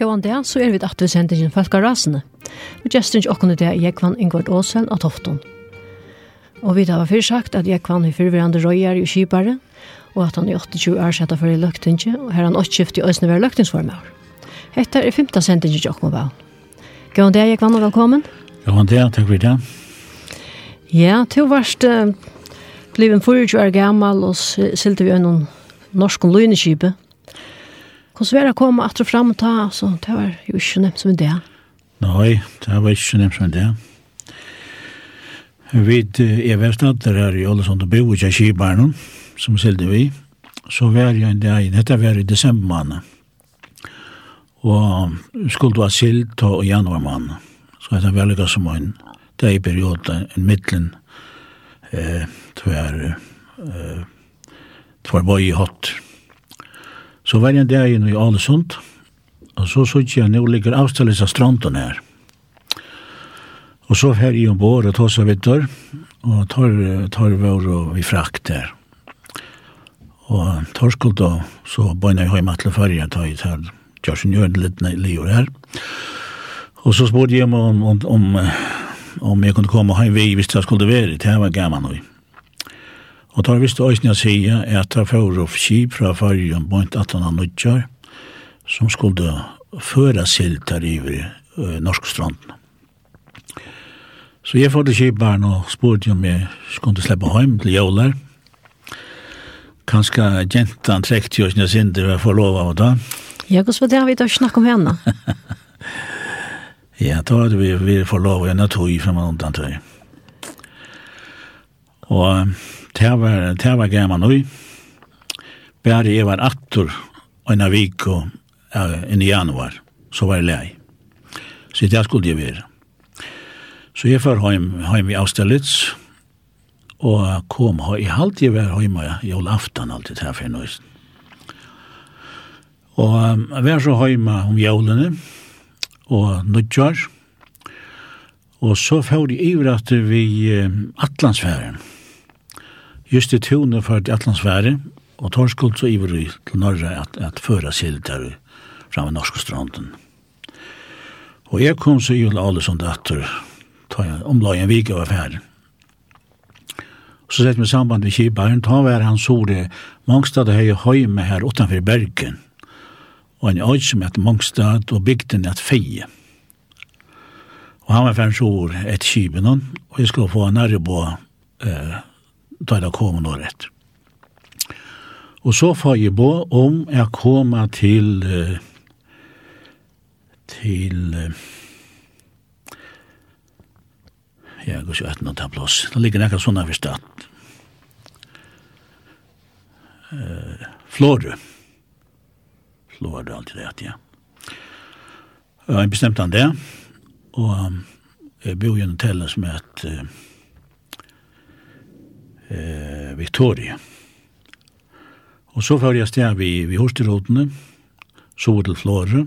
Gåan det, så er vi at vi sender inn folk av rasene. Vi gestern ikke åkne det, Jekvann Ingvart Åsel av Tofton. Og vi har først sagt at Jekvann i fyrverande røyer i Kibare, og at han i 28 år sette for i løgtinget, og her han åttskift i Øsne være løgtingsformer. Hette er 15 sending i Jokken Vau. Gåan det, Jekvann, og velkommen. Gåan det, takk for det. Ja, til varst uh, bliv en 40 år gammal, og silte vi øyne norsken løgneskipe, Hvordan var det å komme etter frem og ta? så det var jo ikke nevnt som det. Nei, det var ikke nevnt som det. Vi er vedstatter her i Ålesund og Bo, i Kibarnen, som silde vi. Så var jeg en dag, dette var i desember måned. Og skulle du ha sild i januar måned. Så det var lykket som en dag i perioden en midtlen, eh, tver, eh, tver bøy i hatt, Så var jeg en dag inn i Alesund, og så så ikke jeg, nå ligger avståelse av stranden her. Og så her i ombord og tås seg vittor, og tar, tar vår og vi frakt der. Og tar skuld da, så bøyna jeg hjemme til fyrje, tar jeg til Kjørsen Jørn litt lior her. Og så spurte jeg om, om, om, om jeg kunne komme hjem vi hvis jeg skulle være, det var gammel nå. Og tar visst òsne å sige at det fyrir av skip fra fargen på en 18 av nødjar som skulle føre sild der i norsk stranden. Så jeg får det skiparen og spurte om jeg skulle slippe hjem til jævlar. Kanskje jentan trekte jo sin sinde ved lov av det. Ja, hvordan var det vi da snakket om henne? ja, da hadde vi, vi fått lov av henne tog fra man undan tøy. Og det var, det var gammal nu. Bare jeg var attor en av vik og uh, inn i januar, så var jeg lei. Så det skulle jeg være. Så jeg var hjem heim i Austerlitz, og kom i halvt jeg var heim i jolaftan alltid her for nøysen. Og jeg var så heim om jolene, og nødjar, og så fyrir jeg ivrate vi um, Atlantsfæren, Just i tune for til Atlantsværet, og tar skuld så iver vi til Norge at, at føra sild der fram i norske stranden. Og jeg kom så i alle sånne datter, omlag en vik av affæren. Så sett med samband med Kibaren, ta var han så det, Mangstad hei høyme her utanfor Bergen, og en øy som het Mangstad og bygden et feie. Og han var fem år etter Kibenon, og jeg skulle få nærre på eh, da det kom noe rett. Og så får jeg bo om jeg kommer til til ja, jeg går ikke etter noe plass. Det ligger nekka sånn her i stedet. Uh, Flore. Flore, alltid det, ja. Jeg bestemte han det, og jeg bor i en hotell som heter uh, eh, Victoria. Og så fyrir jeg sted vi, vi hosterotene, så var det Flore,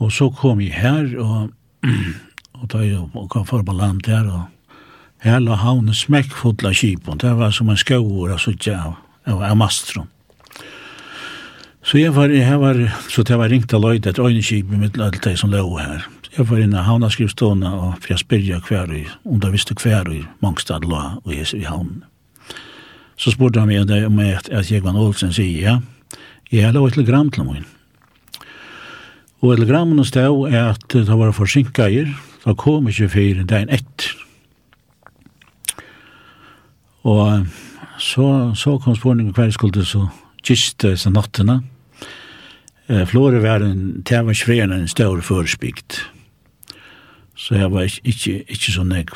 og så kom jeg her, og, og da jeg kom for på land her, og her la havnen smekkfotla kipen, det var som en skauer, altså ikke av, av, av mastron. Så jeg var, jeg var, så det var ringt av løyde et øynekipen mitt, alt det som lå her jeg var inne i havnaskrivstående og for jeg spyrja hver i, om det visste hver i Mongstad lå og jeg i havnen. Så spurte han meg om jeg, at jeg var Olsen sier, ja, jeg har lov et telegram til min. Og telegrammen stod er at det var forsinkeier, da kom ikke fire dagen etter. Og så, så kom spørningen hver skulle så kiste seg nattene. Flore var en tævarsfrena en større forspikt. Så jeg var ikke, ikke, ikke så nek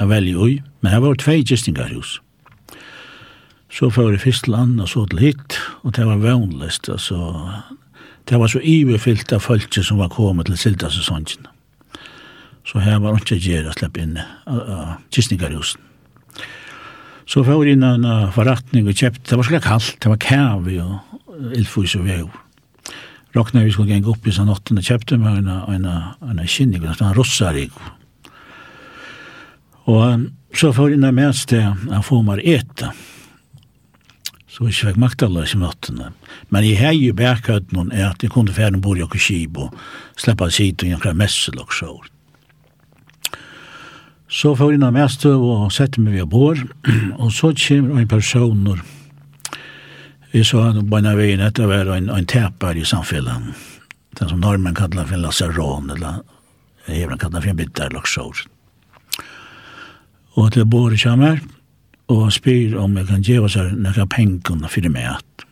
av velge ui, men jeg var tvei gistingarhus. Så får jeg først land og så til hit, og det var vanligst, altså, det var så iverfylt av folk som var kommet til silda sesongen. Så her var ikke gjer å slippe inn av gistingarhusen. Så får jeg inn en forretning og kjøpt, det var slik kallt, det var kæv og ildfus og vei. Rocknar skulle gänga upp i sån åttonde kjøpte köpte en, en, en kynning, en rossarig. Og så får jeg inn med mest det, han får meg äta. Så jag fikk makt i mötena. Men jeg har ju bäkat någon at jeg kunne kunde färden bor jag och og slippe släppa sitt och göra messel og så. Så får jag med oss det och sette meg vid bor. og så kommer en personer Vi så han på en av veien etter å være en, en teper i samfunnet. Den som normen kallar for en lasaron eller även kallar for en bitter laxor. Og til bor i kammar och spyr om jeg kan gjøre seg noen penger för det med att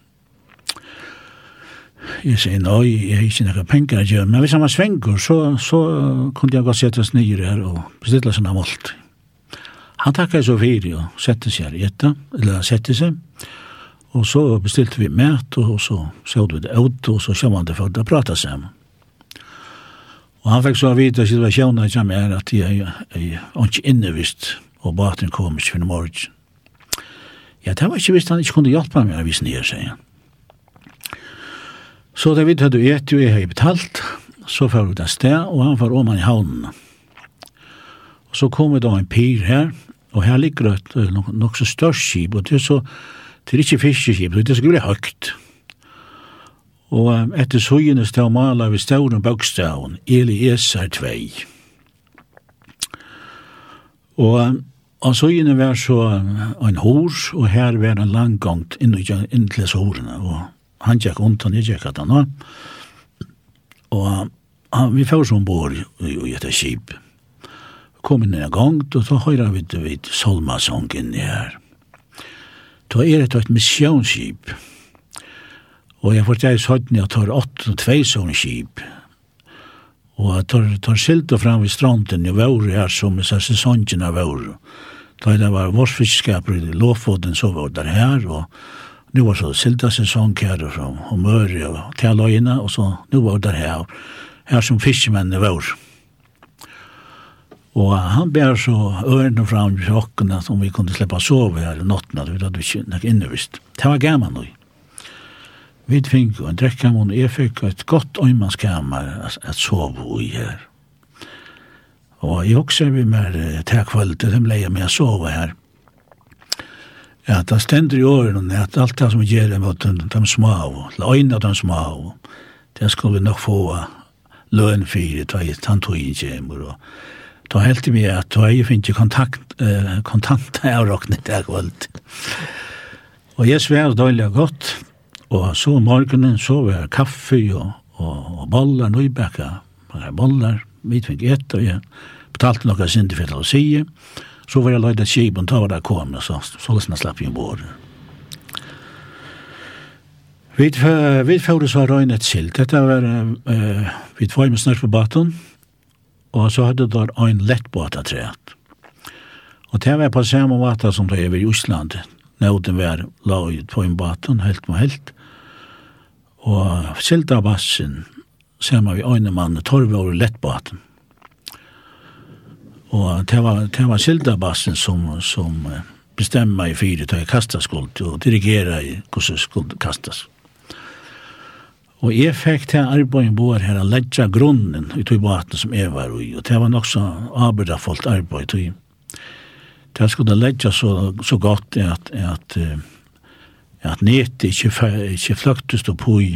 Jeg sier, nei, jeg har ikke noen penger å gjøre, men hvis han var svenger, så, så kunne jeg godt sette oss nye her og bestille sånn av alt. Han takket så fyrir og sette seg her i etter, eller sette seg, Og så bestilte vi mat, og så så vi det ut, og så kom han til folk å prate sammen. Og han fikk så vite situasjonen som er at jeg er ikke innevist, og baten kom ikke for morgen. Ja, det var ikke visst han ikke kunne hjelpe meg å vise nye, sier han. Så da vi hadde et og jeg har betalt, så får vi det sted, og han får om han i havnen. Og så kom vi da en pyr her, og her ligger det nok, nok så størst skip, og det er så Det er ikke fiskeskip, det er skulle veldig høyt. Og etter søgjene stod maler vi stod og bøkstaven, Eli Eser 2. Og av søgjene var så en hors, og her var en langgangt inn til hårene, og han gikk ondt, han gikk at han var. Og han, vi får som bor i et skip. Kom inn en gang, og så høyre vi til vidt Solmasongen her. Ja Da er det et misjonsskip. Og jeg fortalte søttene at det er åtte og 2 sånne skip. Og jeg tar, tar silt fram ved stranden i våre her som er sesongen av våre. Da det var vårsfiskaper i Lofoten, så var det her, og nu var så silta sesong her og, og møre og til og så nu var det her, her som fiskemennene våre. Og han ber så ørene fram i sjokkene som vi kunne slippe å sove her i natten. Vi hade inte något innervist. Det var gammel nu. Vi fikk en drekkamon, och jag fick ett gott öjmanskammar att, att i her. Og jeg husker vi med til kvalitet, det ble jeg med å sove her. Ja, det stender i årene at alt det som gjør det mot de små, eller øynene av de små, det skulle vi nok få lønn for, ta i inn kommer, og Da helt vi at da jeg finner kontakt, eh, kontakt av råknet der Och Og jeg sver døylig godt, og så morgenen så var kaffe og, og, og bollar, nøybekka, bollar, vi fikk ett og jeg betalte noe sindi for å si, så var jeg løyde skipen, da var det kom, så, så løsene slapp jeg ombord. Vi, vi får så røyne et silt, dette var, uh, vi var med snart på baton, og så hadde der ein av treet Og det var på samme måte som det er i Osland. Nåden var laget på en baten, helt med helt. Og silda av vassen, samme vi øyne mann, torve over lettbaten. Og det var, det var silda av vassen som, som bestemmer i fire til å kaste skuld, og dirigere i hvordan skuld kastes. Mm. Og jeg fikk til arbeidet vår her å legge grunnen i tog baten som jeg var i, og det var nok så arbeidet folk arbeid tog. Det skulle legge så, så godt at, at, at nete ikke, ikke fløktes på i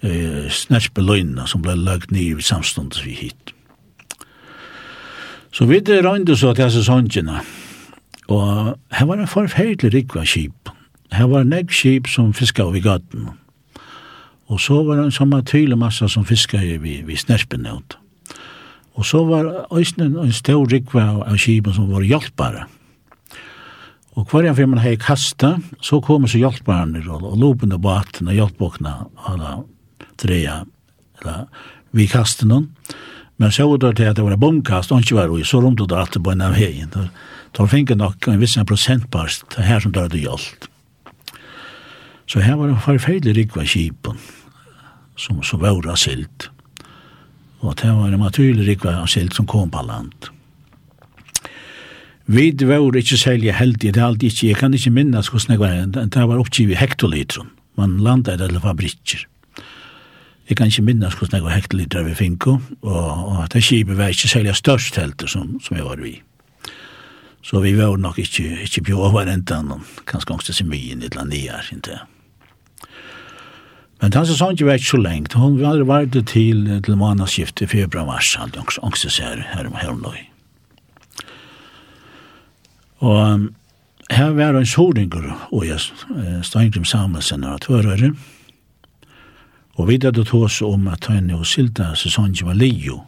eh, snærsbeløyene som ble lagt ned i samståndet vi hit. Så vi røynde så til sesongene, og her var en forferdelig rikva skip. Her var en egg skip som fiska av i gaten, og Og så var det en samme tydelig masse som fiskar vi, vi snerpen ut. Og så var Øysnen en stor rikva av skipen som var hjelpare. Og hver gang man hei kasta, så kom så hjelparen og, og lopen og baten og hjelpbokna av treja, eller vi kastet noen. Men så var det til at det var en bomkast, og ikke var det, så romte det alltid på en av heien. Da finner nok en viss prosentpast her som dør det hjelp. Så her var det forferdelig rikva kipen som, som var av silt. Og det var det naturlig rikva av silt som kom på land. Vi var ikke særlig heldige, det er alltid ikke, jeg kan ikke minnes hvordan det var, det var oppgivet hektolitron, man landet eller fabrikker. Jeg kan ikke minnes hvordan det var hektolitron vi finko, og, og det skipet var ikke særlig størst helter som, som jeg var vi. Så vi var nok ikke, ikke bjør over enten, kanskje også til semien, et eller annet, ikke Men den säsongen ikke vært så lengt. Hun hade vært til, til månedsskift i februar mars, Han hade också så her, her, om häromdagen. Og um, her var en soringur og jeg stod egentlig sammen med og tvørøyre. Og vi hadde tås om at henne og Silda sesongen var lio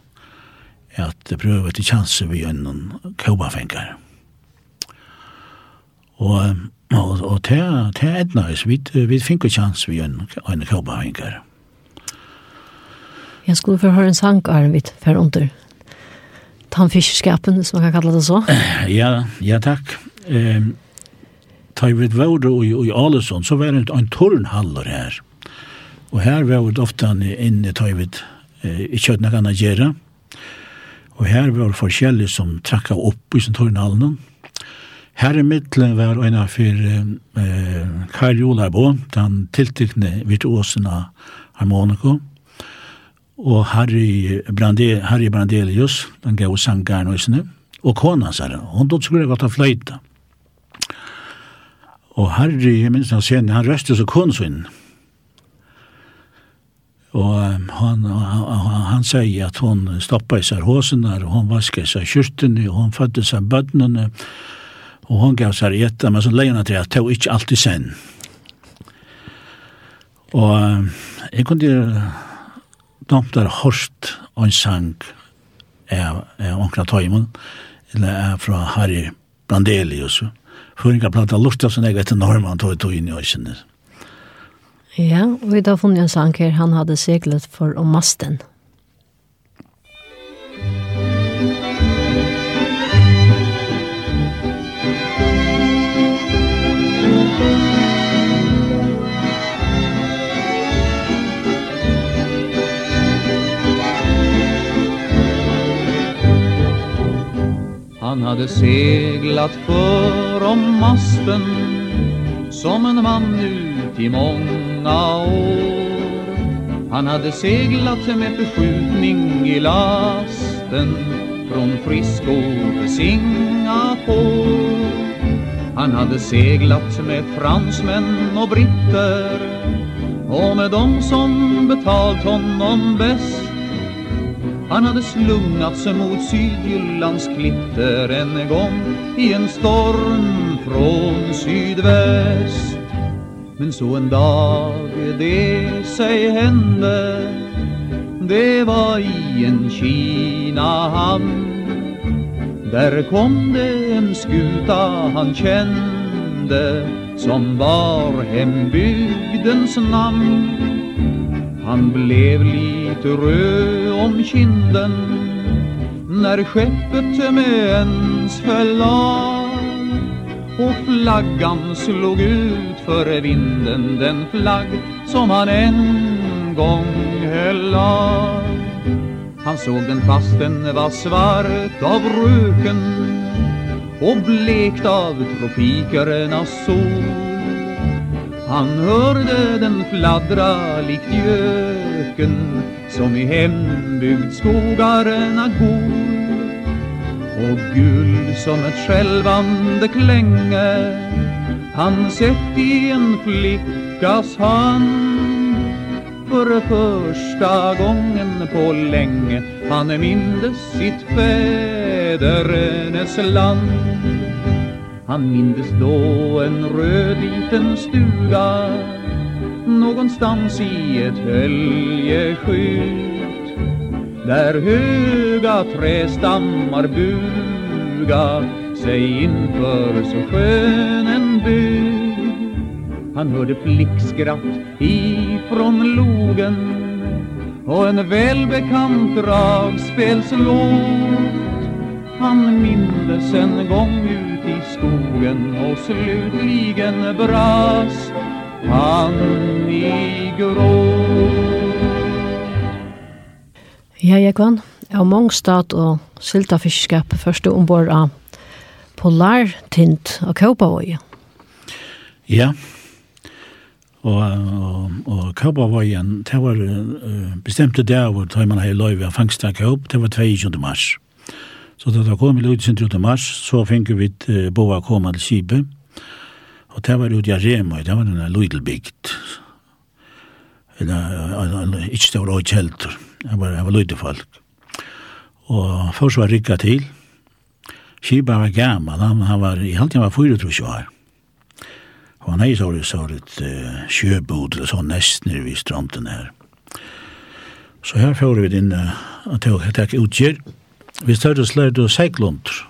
at det prøver til kjanse vi gjennom kjobafengar. Og Og, og til er edna oss, vi, vi finner jo chans vi en, en kjobbehavingar. Jeg skulle få høre en sang, Arvid, for under tannfiskerskapen, som man kan kalla det så. Ja, ja takk. Um, tar vi vore i, i Alesson, så var det en tornhaller her. Og her var det ofte inne i vi i kjøttene kan gjøre. Og her var det forskjellige som trakka opp i sin tornhallen. Her i middelen var en av fyr eh, Karl Jolarbo, den tiltykne virtuosen av harmoniko, og Harry, Brande, Harry Brandelius, den gav sangaren og isne, og kona sara, hon dod skulle gått av fløyta. Og Harry, jeg minns han sen, han røste så konsvinn, Og han, han, han, han sier at hon stoppa i seg håsen og hon vaskar i seg kyrtene, og hon fødde seg bødnene, og Og hon gav seg etta, men så leie henne til at det var ikke alltid sen. Og jeg kunne dømt der hårst og en sang av Onkla Tøymon, eller fra Harry Brandelius. Føringa planta lufta som jeg vet Norman tog tog inn i øysene. Ja, og vi da funnet en sang her, han hadde seglet for om masten. Han hade seglat för om masten Som en man ut i många år. Han hade seglat med beskjutning i lasten Från Frisco till Singapore Han hade seglat med fransmän och britter Och med dem som betalt honom bäst Han hade slungat sig mot Sydjyllands klitter en gång I en storm från sydväst. Men så en dag det sig hände Det var i en Kinahamn. Där kom det en skuta han kände Som var hembygdens namn. Han blev liv helt röd om kinden När skeppet med ens föll av. Och flaggan slog ut för vinden Den flagg som han en gång höll av. Han såg den fast den var svart av röken Och blekt av tropikernas sol. Han hörde den fladdra likt göken Som i hembygd skogarna går Och gul som ett skälvande klänge Han sett i en flickas hand. För första gången på länge Han mindes sitt fädernes land. Han mindes då en röd liten stuga Någonstans i ett höljeskjut Där höga trästammar buga Sig inför så skön en bygg Han hörde flickskratt ifrån logen Och en välbekant dragspelslåt Han mindes en gång ut skogen och slutligen brast han i gråt. Ja, jeg kan. Jeg har stat og sylta fiskskap første ombord av Polartint og Kaupavøye. Ja, og, og, og Kaupavøyen, det var uh, bestemte der hvor man har løyve av fangst av Kaup, det var 22. mars. Så da det kom vi Lodisint ut i mars, så fikk vi eh, boa koma til Kibe. Og det var ut i Arema, det var en denne Lodelbygd. Ikke det var også kjelter, det var, var lydel folk. Og først var rikka til. Kibe var gammal, han, han var, i halvtiden var 24 år. Og han hei så det så et uh, sjøbod, eller sånn nesten nere vid stranden her. Så her får vi inn uh, at jeg takk utgjør vi større sløyde du seglundr.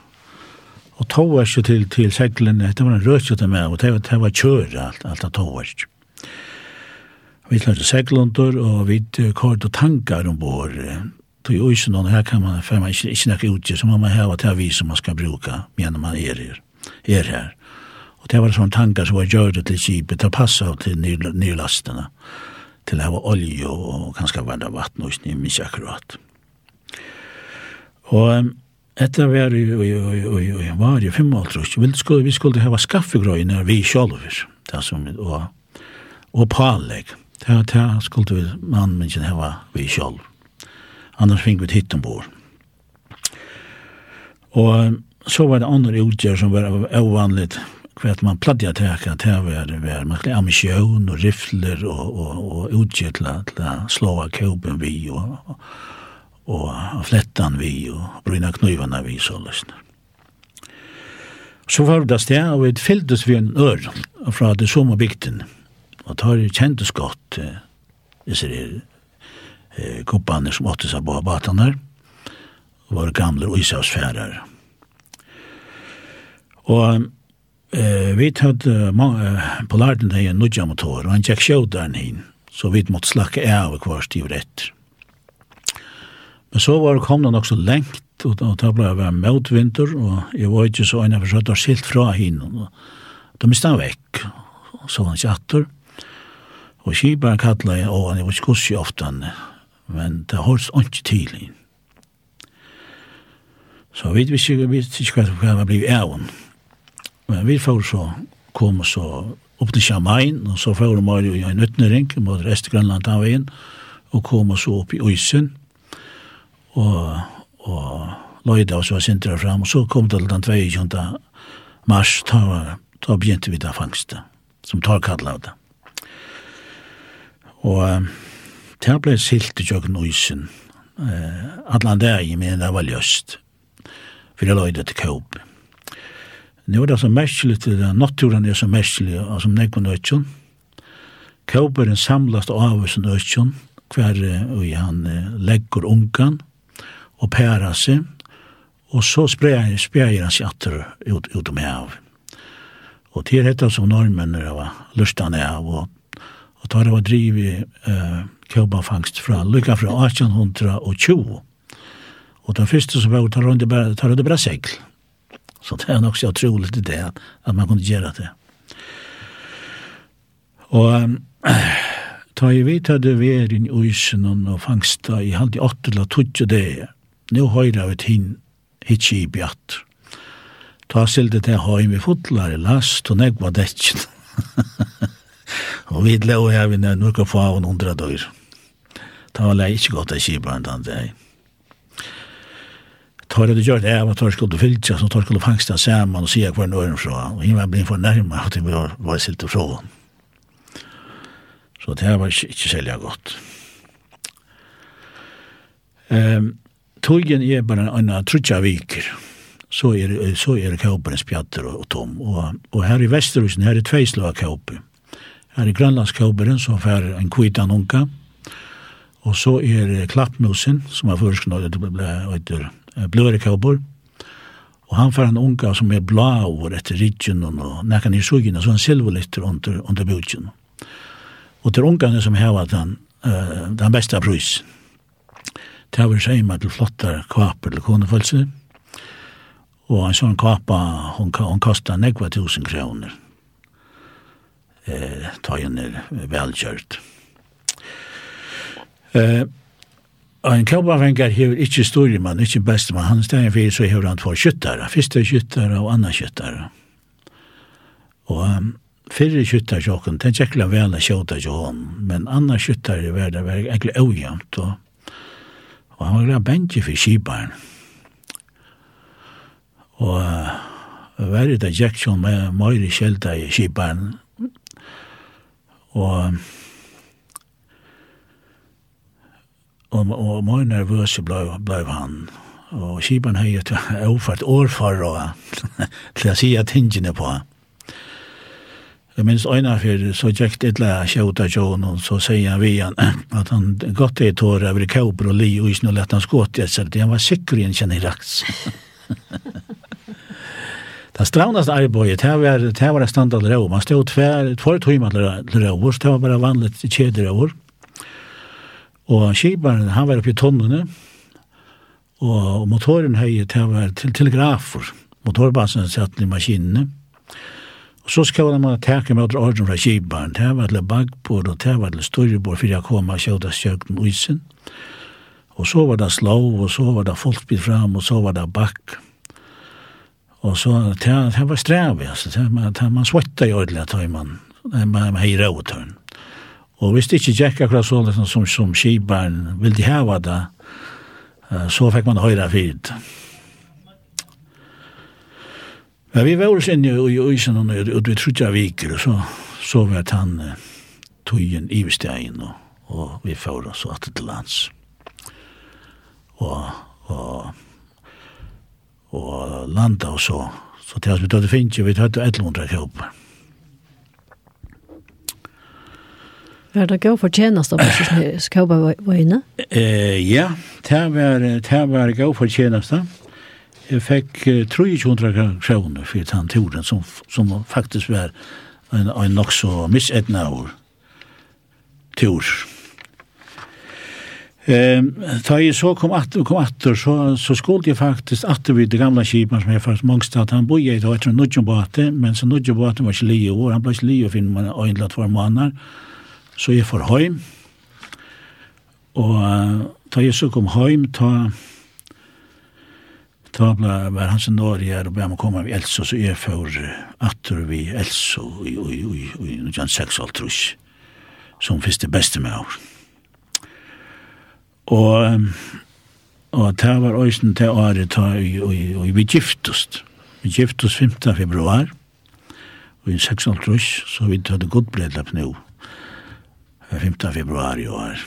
Og tog var ikke til, til seglene, det var en rødkjøte med, og det var, det var kjøre, alt, alt det tog var ikke. Vi sløyde seglundr, og vi kåret og tankar ombord. Tog jo ikke noen, her kan man, for man ikke, ikke nekka utgjør, så må man hava til vi som man skal bruka, men man er her. Er her. Og det var sånne tankar som var gjøret til kipet, det av til nyrlastene, til å ha olje og, og kanskje vann av vatten, og ikke minst akkurat. Mm Og etter var ju och var ju fem år tror jeg, Vi skulle vi skulle ha skaffegrøyene vi själva. Det som och og pålegg. Det det skulle vi mann men inte ha vi själv. Annars fikk vi hitta ombord. Og så var det andre utgjør som var ovanligt för att man pladdade täcka till var var man skulle ammunition och rifler och och och utgör till att slå kuben vi och og flettan vi og bryna knuivana vi så løsne. Så var det sted, og vi fylltes vi en ør fra det som bygden, og tar kjentes godt eh, disse eh, koppaner som åttes av bataner, og var gamle og isavsfærer. Og eh, vi tatt eh, på larden det er en nudja motor, og han tjekk sjødaren hin, så vi måtte slakke av hver stiv etter. Men så var det kommet nok så lengt, og, da det ble vært møtvinter, og jeg var ikke så enn jeg forsøkte å var skilt fra henne. Da mistet han vekk, og så var han ikke atter. Og kibaren kallet jeg, og han var ikke kosig ofte han, men det holdt ikke tidlig. Så vi visste ikke, vi visste ikke hva det var blivet av henne. Men vi får så, kom så opp til Sjamain, og så får vi Mario i en utnering mot Restegrønland av veien, og kom så opp i Øysen, og, og løyde og så sindra fram, og så kom det til den 22. mars, ta, da begynte vi da fangste, som tar kallet av det. Og det ble silt i tjøkken uisen, eh, allan i men det var løst, for jeg løyde til Kåp. Nå er det så merkelig til det, naturen er så merkelig, og som nekvann øtjon, Kåperen samlast av av av hver av han av av og pæra seg, og så spreier han seg atter ut, ut om hav. Og til dette som normen er av lustene av, og, og tar av var drive uh, kjøbafangst fra lykka fra 1820. Og den første som var tar det bare, tar bare segl. Så det er nok så utroligt til det, at man kunne gjøre det. Og um, ta i vidt hadde vært inn i uisen og fangsta i halvt i åtte eller tutje det, nu høyra vi hin hitsi i bjatt. Ta sildi til høym i fotlar i last og negva detjen. og vi leo her vi nevn nukka fa og hundra døyr. Ta var lei ikkje godt ei kibar enn den deg. Ta var det gjør det av at tar skulle fylltja, så tar skulle fangsta saman og sida hver nøyren fra. Og himmel blir for nærma at vi var, var sildi fra. Så det var ikkje, ikkje selja godt. Ehm um, Tøyen er bare en trutja viker. Så er, så er kåperen spjatter og, og tom. Og, og her i Vesterhusen, her er tveisløa kåper. Her er grønlandskåperen som fer en kvitan unka. Og så er klappmusen, som er førskna etter blåre kåper. Og han får en unka som er blaur etter ridgen og nekken i sugen, så han silvolitter under, under budgen. Og til ungarna som heva den, uh, den beste prysen Det var med til flottar kvaper til konefølse. og en sånn kvapa, hun, hun kosta negva tusen kroner, eh, ta henne velkjørt. Eh, en klubbanfengar hever ikkje stormann, ikkje bestemann, han steg fyrir så hever han två kyttare, fyrste kyttare og anna kyttare. Og um, fyrre kyttar sjokken, den tjekkla vel a sjåta sjån, men anna kyttar i verda var egentlig ojant, og Og han var glad bensje for kibaren. Og uh, verre det gikk som med Møyre Kjelda i kibaren. Og og, og mye nervøs ble, ble han. Og kibaren har jo overført år for å, til å si at tingene på han. Jeg minns øyne for så gikk det la kjøta John, og så sier han vi han at han gått i tåret over kjøper og li, og ikke noe lett han skått i seg, han var sikker i en kjenne i raks. Det stravnast arbeidet, det var, det var standard rå, man stod tver, tver timer til rå, det var bare vanlig kjeder rå. Og kjibaren, han var oppe i tonnene, og motoren høyet, det var til telegrafer, motorbasen satt i maskinene, og Og så skal man teka med andre ordre fra kibaren. Det var til bagbord og det var til styrrebord for jeg kom og kjødde sjøkken isen. Og så var det slå, og så var det folk folkbil fram, og så var det bakk. Og så, det, det var strev, altså. Det, man, det, man svøtta i ordentlig, at man, man heier av tøren. Og hvis det ikke gikk akkurat så, liksom, som, som kibaren ville heva det, så fikk man høyre fyrt. Ja, vi var oss inne i øysen og nøyre, og vi trodde jeg viker, og så så vi at han tog en ivestegn, og, og vi får oss at til lands. Og, og, og landa og så, så til at vi tøtte finnes, vi tøtte 1100 kjøper. Var det gå for tjenest av Kjøper var inne? Eh Ja, det var, det var gå for tjenest av jeg fikk 300 kroner for den turen som, som faktisk var en, en nok så missetna år tur. Ehm ta jeg så kom att kom att så så skulle jag faktiskt att vid det gamla skipan som jag fast Mongstad han bodde i då ett nudge båte men så nudge båten var sli år han blev sli och finn man en lat för månader så jag får hem och ta jag så kom hem ta Da ble, var han sin her og ble han komme med Elsa, så jeg får atter vi Elsa i 1906 alt trus, som første beste med år. Og, og det var øysen til året og i vi giftest. Vi giftest 5. februar, og i 6 trus, så vi tatt godbredlapp nå, 5. februar i år.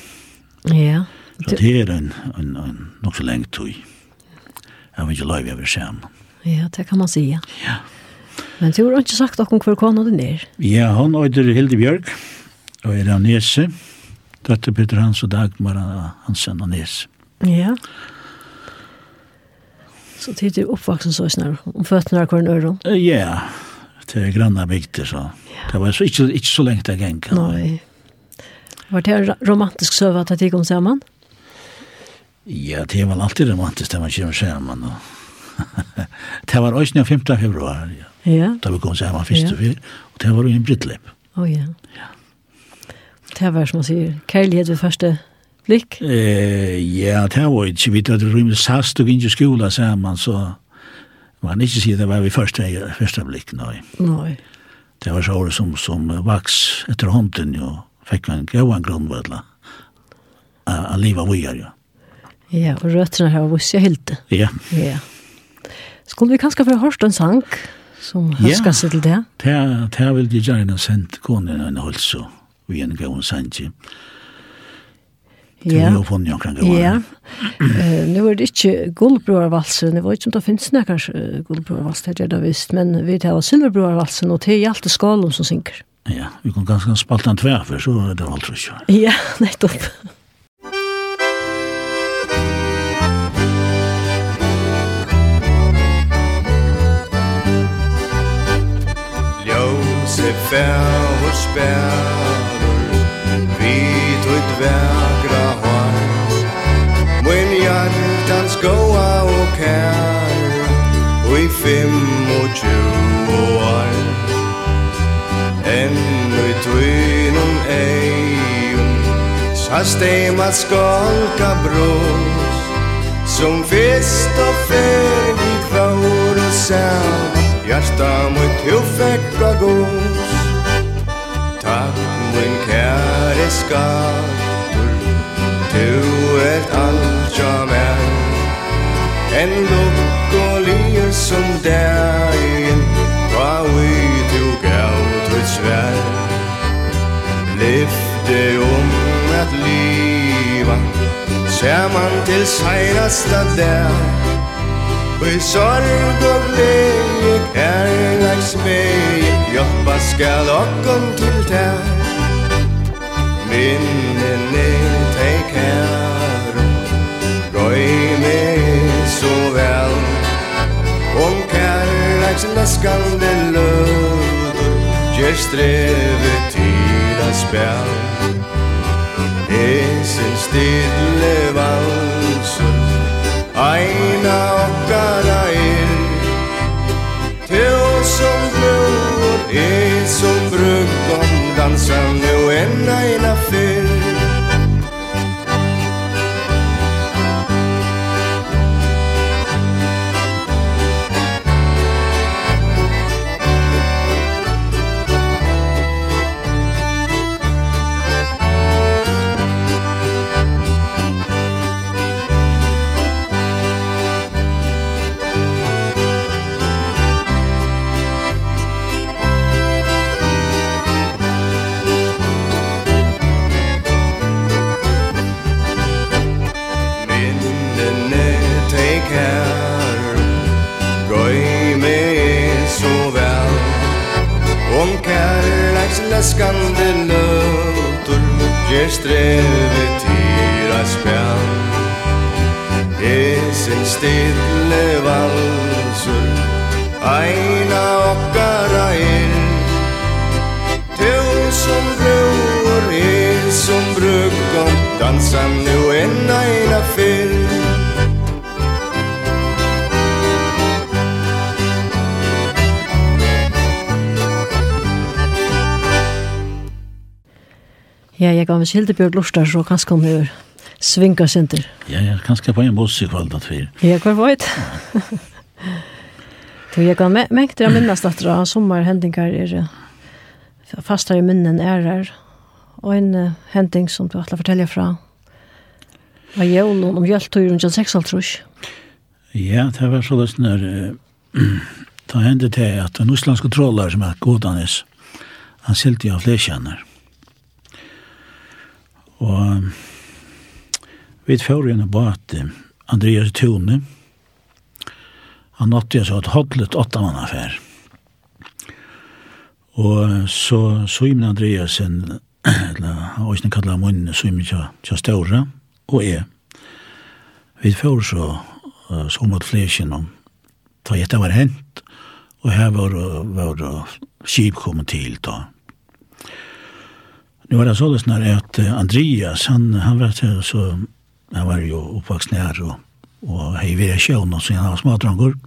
Ja. Så det er en, en, en, nok så lengt tog. Jeg vil ikke løyve over sammen. Ja, det kan man si, Ja. Men du har ikke sagt noen hver kona din er. Ja, hun øyder Hilde Bjørk, og er av Nese, Dette Peter Hans og Dagmar Hansen og Nese. Ja. Så tid er oppvaksen så snar, om føttene er hver nøyre. Ja, det er granna bygter, så. Det var så, ikke, ikke så lengt jeg gikk. Nei. Var det en romantisk søve at det gikk om sammen? Ja. Ja, det var alltid romantisk det man kommer samman. det var også den 15 februar, Ja. ja. Da vi kom samman först ja. och fyr. og det var jo en brittläpp. Å oh, ja. Ja. Det var som man sier, kærlighet ved første blikk. Eh, ja, det var ikke inte. Vi hade rymd sast og ikke skola samman så man ikke sier det var vi første, første blikk, nei. Nei. Det var så året som, som vaks etter hånden och fick en grå grundvödla. Att leva vidare, ja. Ja, og røttene her var så helt. Ja. Ja. Skulle vi kanskje få hørt en sang som høsker seg til det? Ja, det er vel de gjerne sendt konen en halse vi en gang sendt. Ja. Det var jo kan gå. Ja. Eh, nu är det ikke guldbrorvalsen, det var ikke som det finnes när kanskje guldbrorvalsen det där visst, men vi tar silverbrorvalsen og det är allt skalom som synker. Ja, vi kan ganske spalta en tvær, for så det var allt så. Ja, nettopp. Ja. fæver spæver Vi tøyt vækra hår Mun hjartans gåa og kær. Og i fem og tjuv år Enn i tøynum eion Sa stema skolka brås Som fyrst og fyr vi kvar og sæv Hjarta mot hufekka gås fram mun kære skapur Du ert alt ja mer En lukk og lir som dagen Hva vi du gav til svær Lyfte om at liva Ser man til seinasta der Og i sorg og glede kærleiks vei Joppa skal okkom til tær. Minnene tei kæro Gøy meg så vel. Om kærleiks leskande løder Gjer streve til tida spel. Esen stille valser Eina okkon pensando en la, en la fe Ger strevet tyra spjall. Esen stille valsur Aina okkara er. Tusen bror er som brukkom Dansa nu en aina fyrr. Ja, jeg gav meg Hildebjørg Lortar, så kanskje hun er svinga sinter. Ja, ja, kanskje på en buss i kveld at vi. Ja, hver var det? Du, jeg kan mengte av minnes at det sommerhendinger er fastar i minnen er her. Og en uh, hending som du ætla fortelle fra var jævlen om hjelptøyren til 6 halvtrus. Ja, det var så løsne her. Da hendte det at en uslandske trålar som er godanis, han silte jo av fleskjenner. Mm Og vi får igjen bort Andreas Tone, Han nåtte jeg så et hodlet åtta mann affær. Og så Simon Andreasen, eller han var ikke kallet munnen, Simon Tja Stora, og jeg. Vi får så så mot flesjen om ta gjetta var hent, og her var, var skip kommet til da. Nu var det så lyssnare att Andreas, han, han var så, han var ju uppvuxen här och, och hej vid sjön och så han var smådrangor.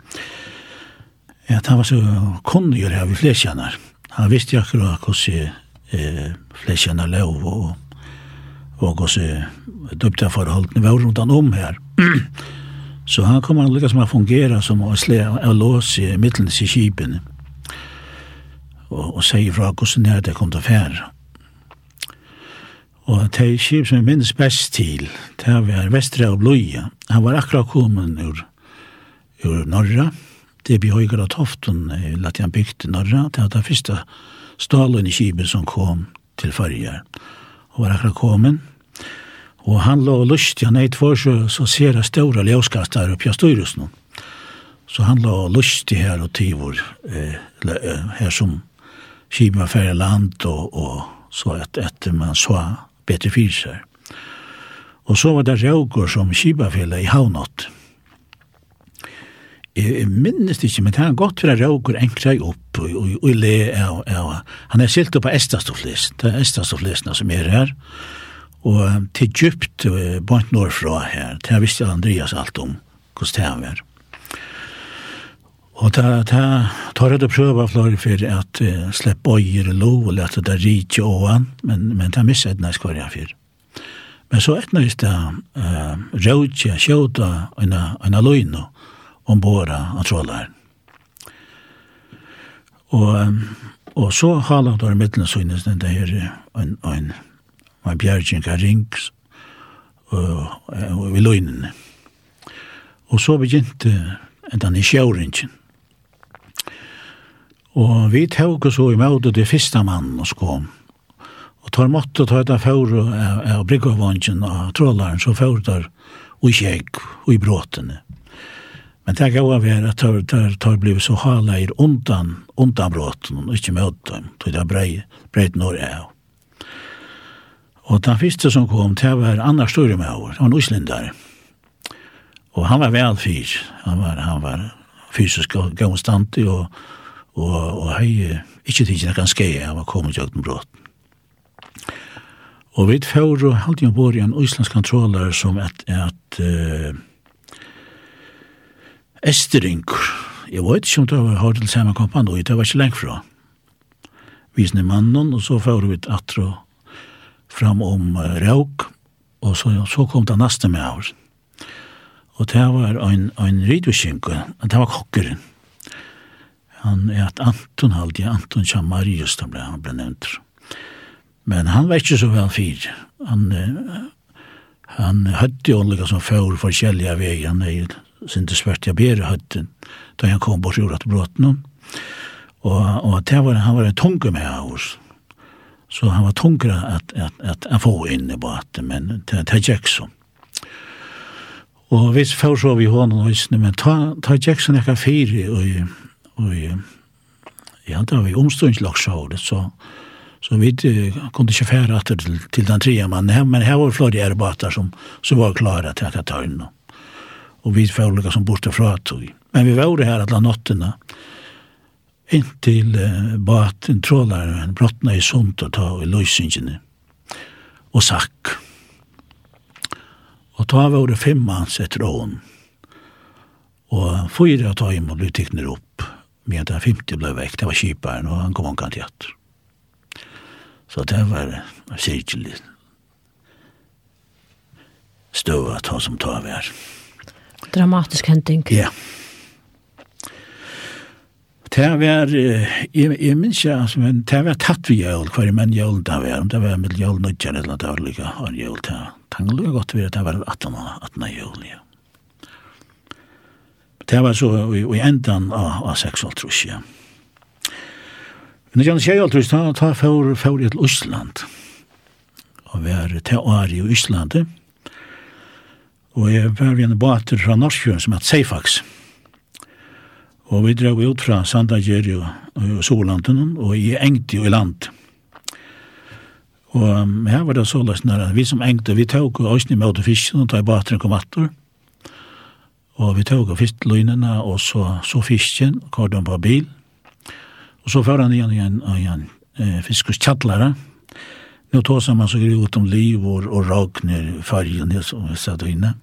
Att han var så kunnig här vid fläsjarnar. Han visste ju akkurat hur eh, fläsjarna lov och, och hur dubta forholdene var runt om här. så han kommer att lyckas med att fungera som att slä och lås i mitten i kipen. Och, och säger från hur det kom till färre. Og det er skip som jeg minnes best til, det var Vestre og Bløya. Han var akkurat kommet ur, ur Norra. Det blir høyger av Toften, lagt han bygd i Norra. Det er det første stalen i skipet som kom til Førjar. Og var akkurat kommet. Og han lå lyst, han eit for seg, så ser jeg ståre ljøskastar oppi av styrelsen. Så han lå lyst i her og tivor, eh, her som skipet var færre land og, og så att efter man så bedre fyser. Og så var det Raugur som kibafjellet i Havnått. Jeg minnes ikke, men det er godt for at Raugur enkla opp og, og, og le av, av. Han er silt opp av Estastoflis, det er Estastoflisene som er her, og til djupt bort norrfra her, det visste Andreas alt om hvordan det er. Og ta, ta, tar jeg det prøve flere for at uh, slippe bøyer og lov og lette det rike åan, men, men ta misse et næst hver jeg for. Men så et næst det uh, rødje, sjøta og en løgn om båra av trådlaren. Og, um, og så halant var mittlen synes den det her en, en, en bjergjengka rings og, og, og i løgnen. Og så begynte enn den i sjøringen Og vi tog oss i møte det første mannen og kom. Og tar måtte ta etter fjord av Bryggavvangen av trådlaren, så fjord der og kjegg og i bråtene. Men det gav være at det har tar blivit så haleir undan, undan bråten, og ikke møte dem, tog det brei, breit når jeg av. Og den første som kom, det var Anna Sture med over, han var uslindare. Og han var vel fyr, han var, han var fysisk og gomstandig, og og, og hei ikke tinkje nekkan skei av var kommet til den bråten. Og vi får og halde jo bor i en islandsk kontroller som et, et uh, Estering, jeg vet ikke om det var hardt til samme kampanj, det var ikke lengt fra. Vi Visne mannen, og så får vi atro fram om uh, Rauk, og så, så kom det neste med oss. Og det var en, en ridviskinko, det var kokkeren han är att Anton Haldi, Anton Chamarius, han blev, han ble nevnt. Men han var ikke så väl fyr. Han, han hade ju olika som för för veier, han er sin det jeg ber hade då han kom bort gjorde att bråten och och det var han var en tunga med oss så han var tunga att att att att få in i båten men det det gick så och visst får så vi honom och men ta ta Jackson ett kaffe och Og ja, da vi omståndslagsjåret, så, så vi kunde ikke fære etter til, til den tredje mannen. Men her var flere erbater som, som var klare til at jeg tar inn. Og vi var som borte fra tog. Men vi var her alle nattene, inntil uh, baten trålaren brottene i sunt og ta i løysingene. Og sakk. Og ta var det fem manns etter åen. Og fyra ta inn og bli tikkner opp med den 50 blev vekk, det var kjiparen, og han kom omkant til at. Så det var sirkelig støv at han som tar vær. Dramatisk hending. Ja. Det var, jeg, jeg minns ikke, altså, men det var tatt vi jøl, hver menn jøl det var, om det var med jøl nødgjør eller det var dårlig, og jøl det var, det var godt vi, det var 18 18 jøl, ja. Det var så i endan av 6,5 ja. Men det kjenner jeg alltid, da tar for, for til Østland. Og vi er til Ari i Østlandet. Og jeg var en bater fra Norskjøen som heter Seifax. Og vi drev ut fra Sandager og, og Solanden og i Engti og i land. Og um, her var det så løsner, vi som Engti, vi tog og østene med å fiske, og da båteren kom atter. Og Og vi tog og fiskløynene, og så, så fisken, kvar de på bil. Og så fører han igjen igjen, igjen eh, fiskers tjattlere. Nå tog man så gru ut om liv og, og ragner fargen som vi satt inne.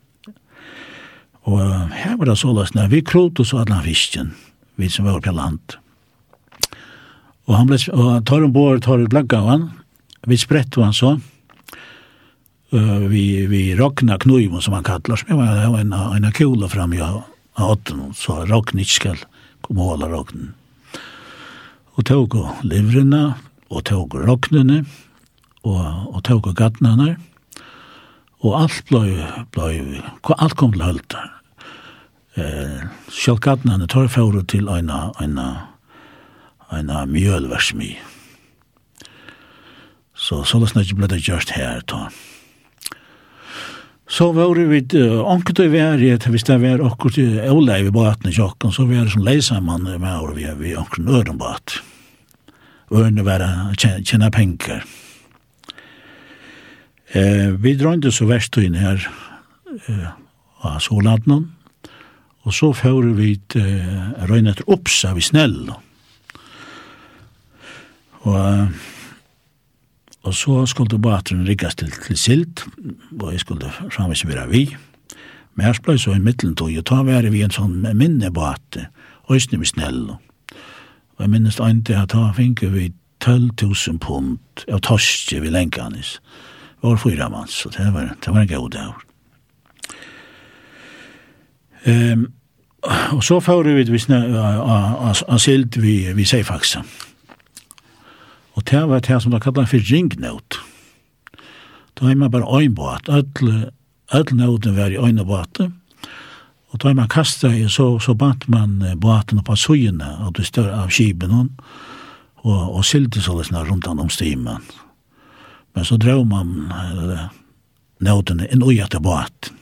Og her var det så løsne, vi krot og så hadde han fisken, vi som var på land. Og han ble, og tar ombord, tar ut blagga av han, vi sprette han så, uh, vi, vi rockna knuiven som han kallar, som var en, en kula fram i åtten, så rockna skal skall komma hålla rockna. Og tog og livrene, og tog og rocknene, og, og tog og gattnene, og alt blei, blei, alt kom til hølt. Eh, Sjálf gattnene tar fóru til eina, eina, eina mjölversmi. Så så låsna ikke blei det gjørst her, tog. Så var det vid anket og i at hvis det var til åleie i båten i tjokken, så var det som leisamann med året vi vi okkur øren båt. Øren var tjena penger. Eh, vi drønte så verst inn her eh, av Solandnån, og så fører vi eh, røyne etter så vi snell. Og eh, Og så skulle bateren riggas til, til silt, og jeg skulle framvis være vi. Men jeg ble så i middelen tog, og ta være vi en sånn minnebat, og jeg vi snell. Og jeg minnes en til at da finner vi 12.000 pund av torske vi lenkanis. Det var fyra mann, så det var, det var en god dag. Um, og så får vi vi silt vi, vi seifaxa. Og det var det som de kallar for ringnøt. Da har man bare øynbåt. Alle nøten var i øynbåt. Og da man kastet i, så, så bant man båten på søyene av det større av skibene, og, og sylte så det sånn rundt om stimen. Men så drev man nøtene inn og gjette båt.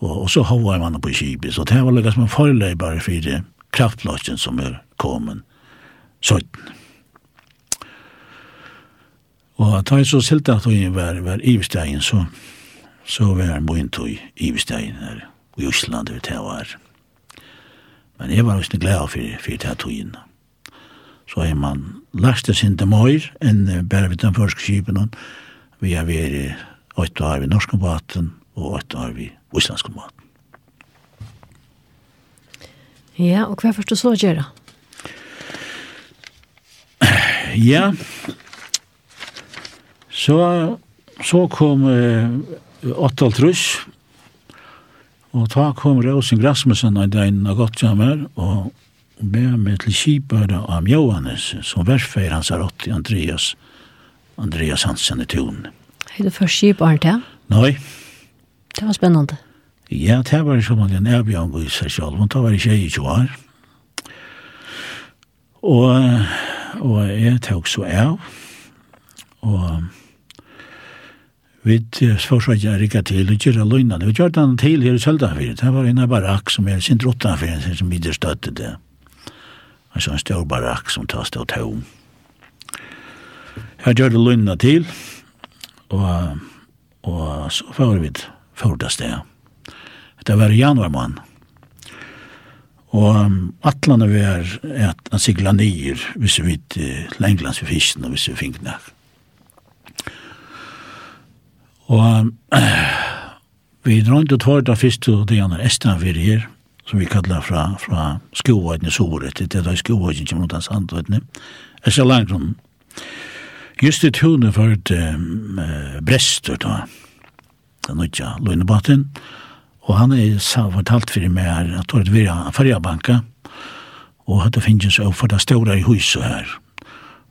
Og, og så hovar man på skibet. Så det var liksom en forløybar for kraftblåsjen som er kommet. Søgjene. Og ta en så silta at hun var, var ivestegin, så, så var han boint i ivestegin her, i Osland, det det var. Men jeg var også glad for, for det her togin. Så er man lagt det sin til møyr, enn bare vidt den første skipen, vi har vært åtte år ved norske baten, og åtte år ved islandske baten. Ja, og hva først du så gjør? Ja, Så, så kom eh, 8 Trus, og ta kom Rosen Grasmussen og den av Gottjammer, og med meg til kipare av Johannes, som verfeir hans er 80, Andreas, Andreas Hansen i Tun. Er det først kipare til? Nei. Det var spennende. Ja, det var som en erbjørn i seg selv, men det var ikke jeg i var. Og, og jeg tok så av, og Vi forsøkte jeg rikket til, og kjører løgnene. Vi kjørte han til her i Søldafiren. Det var en barakk som er sin drottafiren, som videre støtte det. En sånn stor barakk som tar stå til å ta om. Jeg kjørte løgnene til, og, og så får vi forrige sted. Det var i januar mann. Og vi er at han sigla nyer, hvis vi vet, til Englands vi fisken, og hvis vi fikk nærk. Og vi drømte tvart av fyrst og det andre Estanfyr her, som vi kallar fra, fra skovaidne soret, det er da skovaidne som rundt hans andvaidne, er så langt rundt. Just i tune for et um, brester da, den nødja Lønnebatten, og han er sa fortalt for meg her, at det var et virja og at det finnes jo for det store i huset her,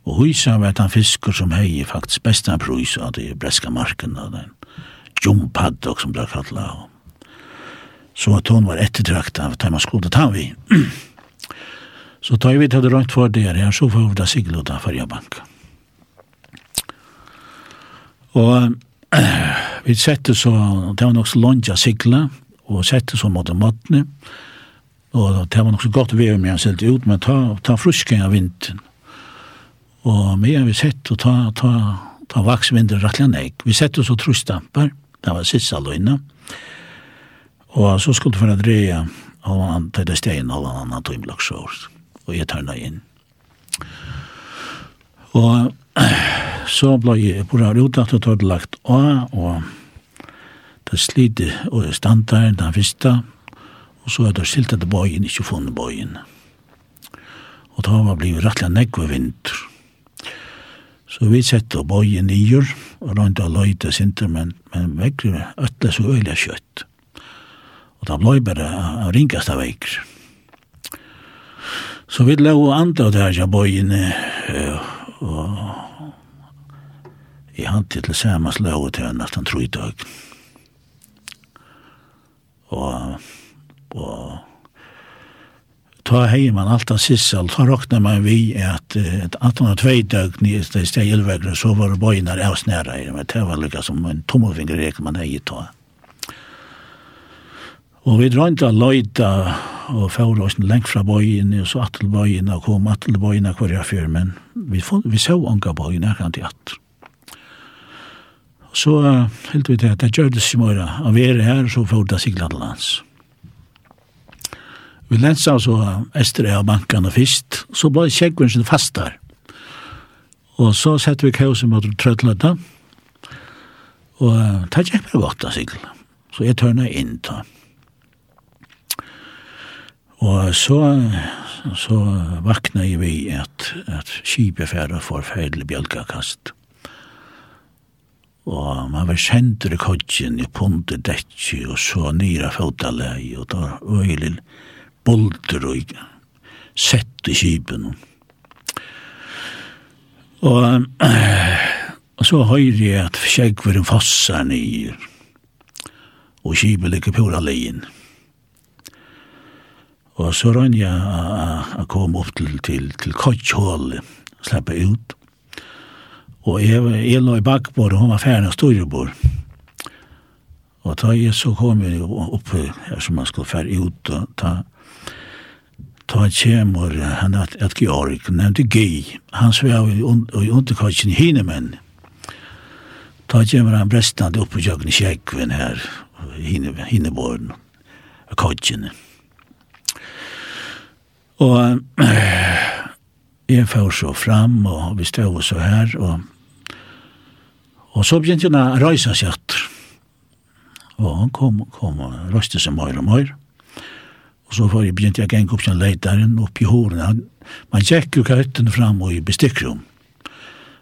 Og hysa var den fiskur som hei faktisk besta prus av de breska marken av den jumpaddok som ble kalla av. Så at hon var ettertrakt av da man skulle ta vi. så tar vi til det rønt for det her, så får vi da sigla ut av Färjabank. Og vi sette så, det var nok så lonja sigla, og sette så mot matne, og det var nok så godt vi med han silt ut, men ta, ta frusken av vinteren Og vi har vi sett å ta, ta, ta vaksvinder rattelig nek. Vi sett oss og trustamper, det var sista løgnet. Og så skulle vi for å dreie halvannan til det stegen halvannan annan timelags år. Og jeg tørna inn. Og så ble jeg på det utdatt og tørre lagt av, og det slidde og det stand der, den første, og så er det stilt etter bøyen, ikke funnet bøyen. Og da var det blitt rettelig nekve vinter. Så vi sette og bøye nyer, og rundt og løyte sinter, men, men vekkere øtla så øyla kjøtt. Og da blei bare av ringast av vekker. Så vi lå og andre av det her bøyene, og i hand til samme slå til nesten tro i dag. Og, og ta hei man alt av sissel, ta råkna man vi at et antan av tvei døgn i steg elvegre, så var det bøyner av snæra i, men det var lukka som en tommelfingerrek man hei ta. Og vi drøynte av løyta og færa oss lengt fra bøyene, og så atle bøyene, og kom atle bøyene hver jeg fyr, men vi, vi så unga bøyene, jeg kan til at. Så uh, helt vi til at det gjør det som er å er her, så får det siglet lands. Vi lensa altså Ester av bankarna fyrst, så blei fast fastar. Og så sette vi kausen mot trøtlata, og det gikk bare godt av sigl. Så jeg tørna inn da. Og så, så vakna jeg vi at, at kibefæra får feil bjølgakast. Og man var sendt i kodjen i pundet dekki og så nyra fotaleie, og da var bulter og sett i kipen. Og, og så høyre jeg at skjeggveren fossar nyer, og kipen ligger pura leien. Og så rann jeg å komme opp til, til, til kajkjålet, slippe ut. Og jeg, jeg lå i bakbord, og hun var ferdig av storebord. Og da jeg så kom jeg opp, her som man skulle ferdig ut, og ta, ta kjemur han at, at Georg, nevnte G han svev i, un, i underkvartjen Hinemenn. Ta kjemur han brestande oppe i Jøgne Kjekven her, hine, Hineborn, kvartjen. Og äh, jeg får så fram, og vi stod så her, og, og så begynte han å reise seg etter. Og han kom, kom og røste seg mer og mer. Og Og så var jeg begynt jeg gikk opp til leitaren, opp i horen. Man tjekk jo køytene fram og i bestikkrum.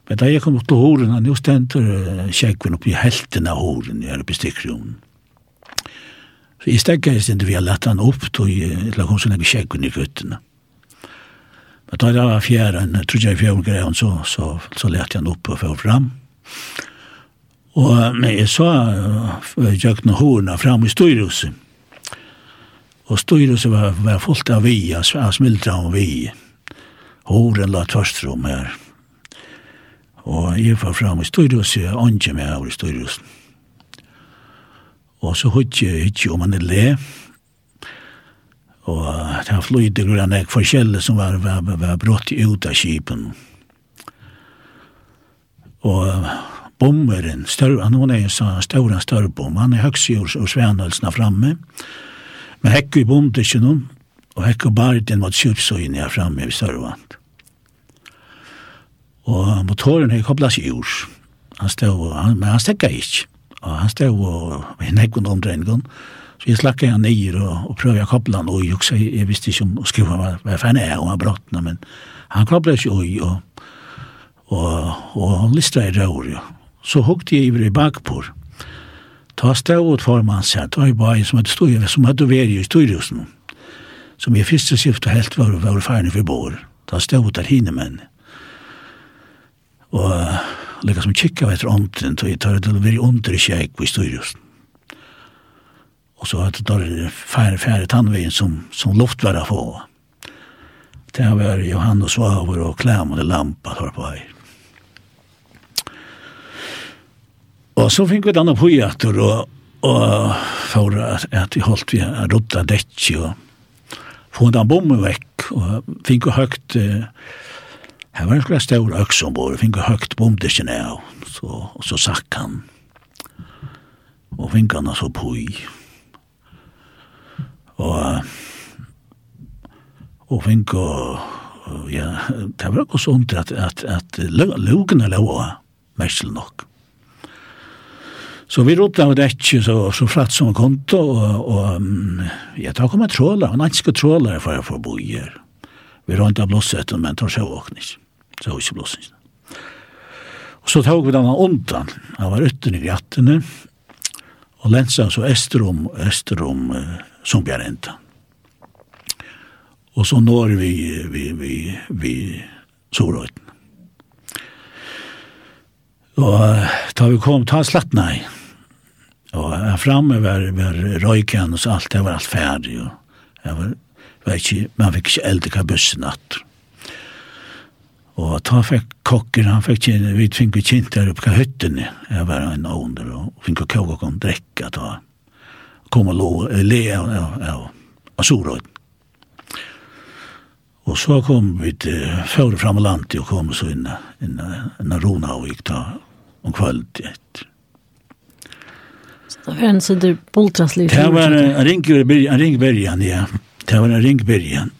Men da jeg kom opp til horen, han jo stendte kjekkven opp i helten av horen i bestikkrum. Så jeg stegg jeg stendte vi har lett han opp, til å komme sånn jeg kjekkven i køytene. Men da jeg var fjerde, jeg trodde jeg fjerde greia, så, så, så lette han opp og fjerde fram. Og men jeg så jeg gikk noen hårene fram i styrhuset Og styrelsen var, var fullt av vi, av smildra og vi. Horen la tvørstrom her. Og jeg var fram i styrelsen, og andre med over i styrelsen. Og så hørte jeg ikke om han er le. Og det var flyttet grann ek forskjellig som var, var, var brått ut av kipen. Og bommeren, større, han er en større, større bom, han er høgsjord og svenhølsene framme. Og Men hekk i bondekjennom, og hekk og bare den mot kjøpsøyen jeg framme i Sørvand. Og motoren hekk hoppla seg jord. Han stod, han, men han stekka ikke. Og han stod og nekken omdrengen. Så jeg slakka han nyer og, og prøvde å koble han og jeg, jeg visste ikke om å skrive hva var fan er og han brottene, men han koppla seg ui og, og, og han listra i røyre. Så hukte jeg i bakpor ta stå ut for man sett, og i bai som hadde stod, som hadde vært i styrhusen, som i første skift og helt var, var ferdig for bor. Ta stå ut der hine menn. Og lika som kikka etter omtiden, og jeg tar det veldig under i kjekk på styrhusen. Og så hadde det færre, færre tannveien som, som luft var å få. Det var Johannes Vaver og Klam og det lampa tar på her. Og så fikk vi et annet pågjøter, og, og for at, at vi holdt vi å rådda detje, og få den bommen vekk, og fikk vi høyt, her var en slags større øks ombord, fikk vi høyt bomdekken av, så, og så sakk han, og fikk han altså poj. Og, og fikk ja, det var også sånn at, at, at lugene lå, mest nok. Så vi ropte av det ikke så, så flatt som konto, og, og ja, da kom jeg tråler, og nanske tråler for jeg får bo i her. Vi rånte av blåset, men tar seg åkne ikke. Så var ikke blåset. Og så tog vi denne undan, han var ytten i grattene, og lensa så esterom, esterom, som blir enda. Og så når vi, vi, vi, vi, Sorøyten. Og da vi kom, ta slatt nei, Og här framme var, var røyken og så allt, det var alt ferdig. Og jag var, var ikke, man fick inte hva bussen natt. Og da fick kokker, han fick vi fikk kjent der upp på hytten. Jag var en ånder och fick koka och kom dräcka ta. Kom og lå, le och, och, och, och soröjt. Og så kom vi til, förra fram och landet og kom så inn, inn, inn, inn Rona och gick ta om kvället. Så det var en sider boltrasliv. Det var en ringbergen, en ringbergen, ja. Det var en ringbergen.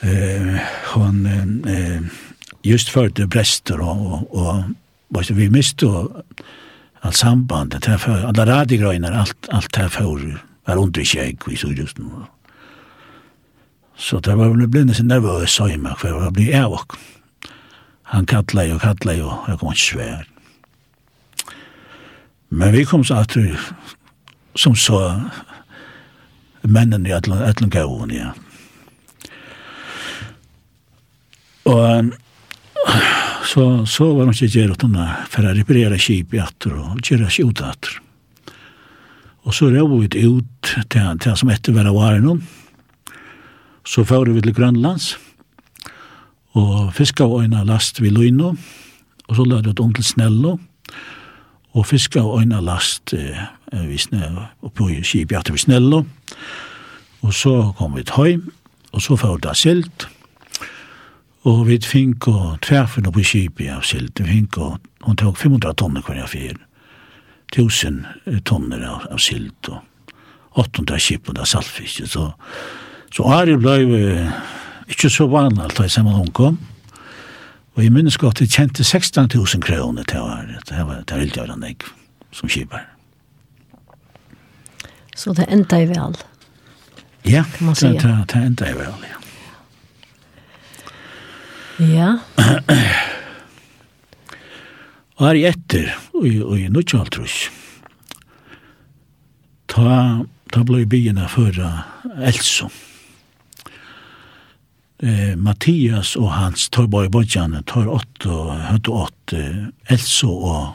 Eh, hon eh, just förde bräster och, och, och vi miste allt sambandet. Det för, alla radigröjner, allt, allt det för var under kärg vi såg just nu. Så det var väl blivit så nervös sa jag mig för jag blev av och han kallade och kallade och jag kom inte svär. Men vi kom så at som så mennene i Atlan, Atlan ja. Og så, så var de ikke gjerne utan for å reparere kip i atter og gjøre kip ut atter. Og så røv vi ut til, til som etter var av noen. Så fører vi til Grønlands og fiska og en last vi Løyno og så lade vi det om til Snello og og fiska og øyne last eh, visne, på skip hjertet til Visnello. Og så kom vi til Høym, og så får det silt. Og vi fink og tverfen oppe i av silt. Vi fink og hun tog 500 tonner hver fyr. 1000 tonner av, av silt og 800 skip og det saltfisk. Så, så Ari blei ikke så vanlig alt da jeg sammen hun kom. Og jeg minnes godt, jeg kjente 16.000 kroner til året. Det var det helt gjørende jeg som kjipar. Så det enda i vel? Ja, det, det, det enda i vel, ja. Ja. og her i etter, og, og i Nuttjaltrus, ta, ta blei byen av føra Elsom eh, Mattias og hans Torborg Bodjan, Tor 8 og Høtte 8, Elso og,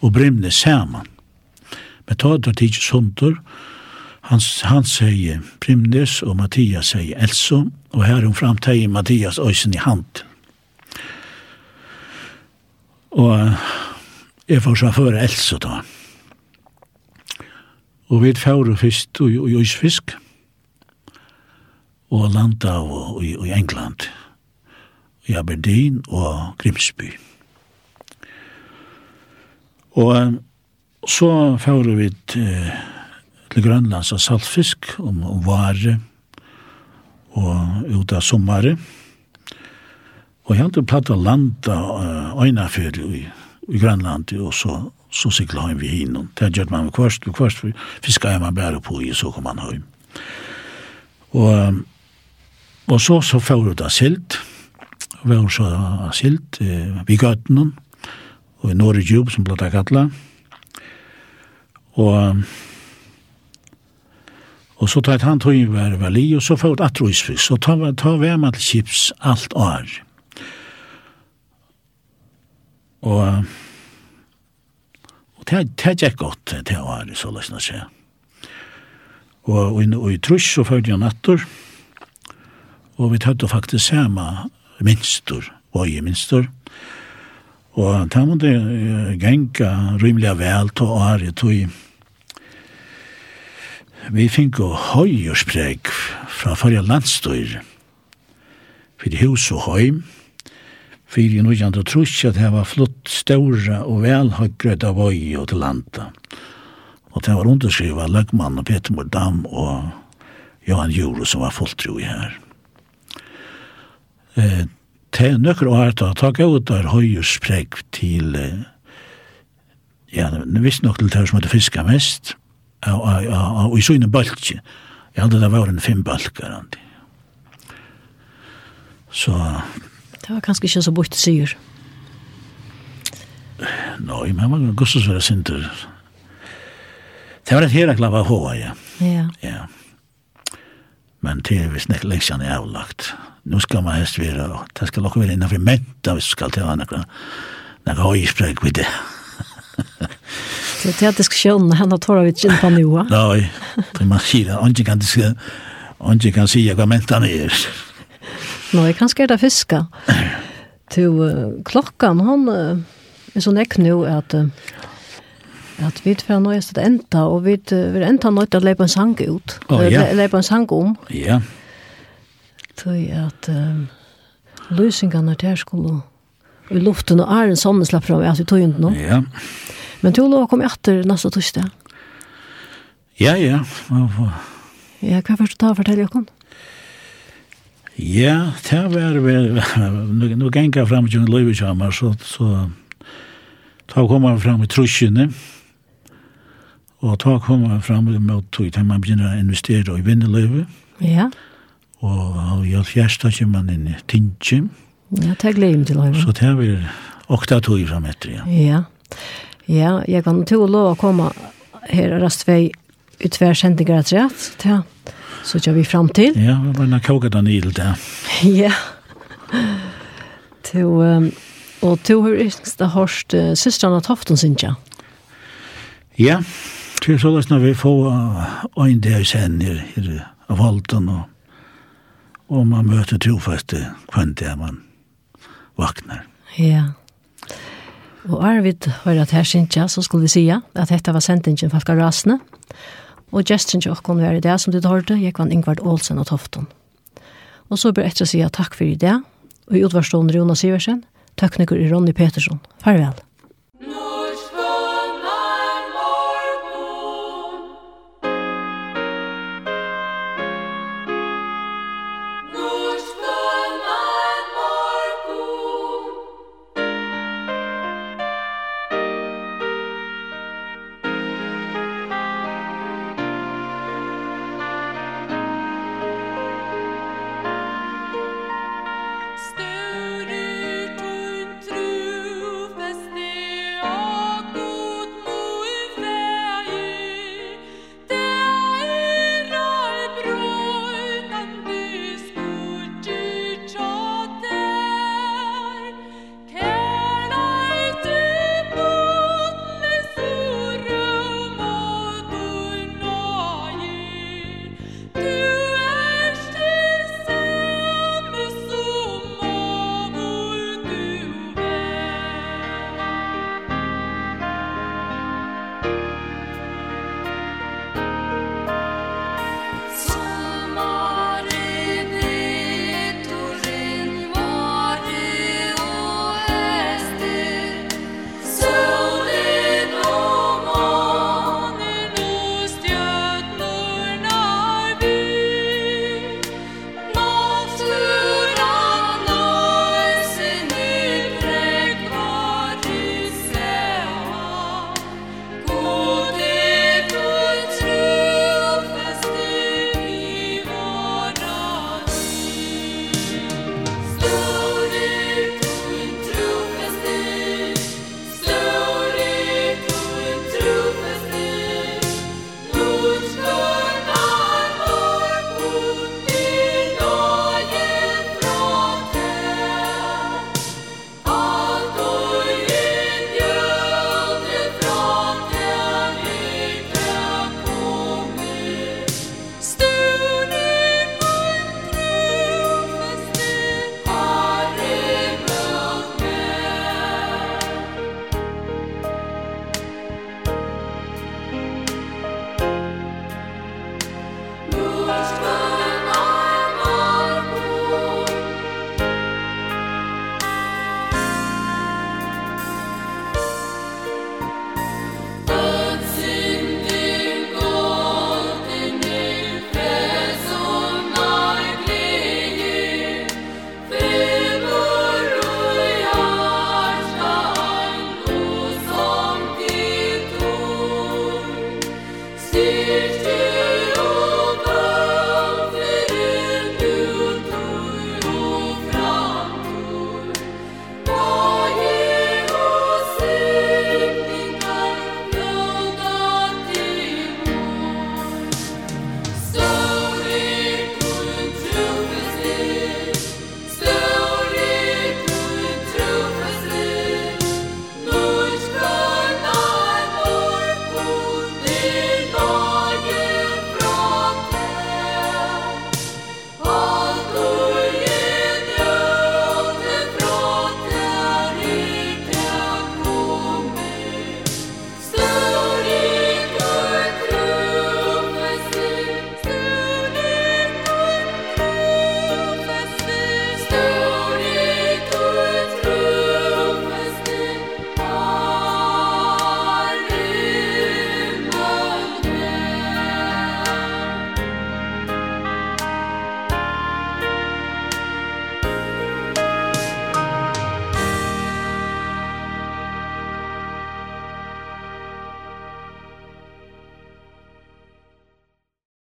og Brimne saman. Men ta det tidsi sundur, Hans, han sier Brimnes og Mattias sier Elso, og her hun framtegjer Mattias øysen i hand. Og jeg får så føre Elso da. Og vi får først og, og, og, og, og landa og, i, i England, i Aberdeen og Grimsby. Og så fører vi til, til Grønlands og saltfisk om, om vare og ut av sommare. Og jeg hadde platt å landa øynafyr i, i Grønland og så så sikla han vi hinnom. Det gjør man kvarst, kvarst fiska er man bare på i, så kom han høy. Og Og så, så får vi da silt. Vi har så silt eh, vi gøttene, og i Norge Djub, som ble det kattlet. Og, og så tar han tog i hver vali, og så får vi at røysfisk. Så tar, vi, tar vi med til chips alt år. Og, og det, det er godt, til å være, så løsner seg. Og, og, og i trus så følger jeg etter, og og vi tøtte faktisk sama minstur, i minstur, og ta måtte genka rymelig vel til året tog vi fikk jo høyerspreg fra forrige landstøyr, for hus og høym, for i nødvendig trus at det var flott større og velhøygrød av øy og til landa. Og det var underskrivet av Løgmann og Peter Mordam og Johan Juro som var fulltro i her eh, til nøkker å da, ta gav ut der høyerspreg sprek til, ja, visst nok til det som hadde fiska mest, og i sånne balkje. Jeg hadde det vært en fem balker, Så... Det var kanskje ikke så bort sier. Nei, men man kan gusses være sinter. Det var et herak lava hoa, ja. Ja. ja. Men det er visst nek leksjan er avlagt. Ja nu skal man helst være, og det skal locka være innenfor menta, hvis skal til å ha noe, noe høyspreg vid det. Så Det är teatisk sjön, han har tårar vid kyn på noe. Nei, det man säger, han kan inte kan si hva mentan er. Nå, jeg kan skjerda fiska. Til uh, klokkan, han uh, er så nekk nå at uh, at vi fra nøyest at enda, og vi uh, enda nøyt at leipa en sang ut. Oh, ja. Le leipa en sang om. Ja. Tøy at um, løsingene der skulle i luften og er en sånn slapp fram, vi tog ikke nå. Ja. Men du lov å komme etter neste torsdag. Ja, ja. Ja, hva først du ta fortell, Jakon? Ja, det var vel, nå gikk jeg frem til en løyvekjammer, så, så ta kom han frem i trusjene, og ta kom han frem mot tog, til man begynner å investere i vinnerløyve. Ja. Ja og i alfjesta kommer man inn i Tinge. Ja, det er gleden til høyre. Så det er vi åkta tog fram etter, ja. Ja, ja jeg kan til å lov å komme her og rast vei ut hver sendinger etter rett, ja. Så kjør vi fram til. Ja, vi var nok kåket den ild, ja. Ja. Til, um, og til har yngste hørst uh, søstrene Tofton, synes jeg. Ja, til så løsner vi få uh, en del senere her av Holten og og man møter trofeste kvann det man vaknar. Ja. Og Arvid høyre at her synsja, så skulle vi sige at dette var sendingen falka rasne. Og gesten til åkken var i det som du hørte, jeg var Ingvard Olsen og Tofton. Og så bør jeg etter sija takk for i det, og i utvarstående Jonas Siversen, tekniker i Ronny Petersson. Farvel.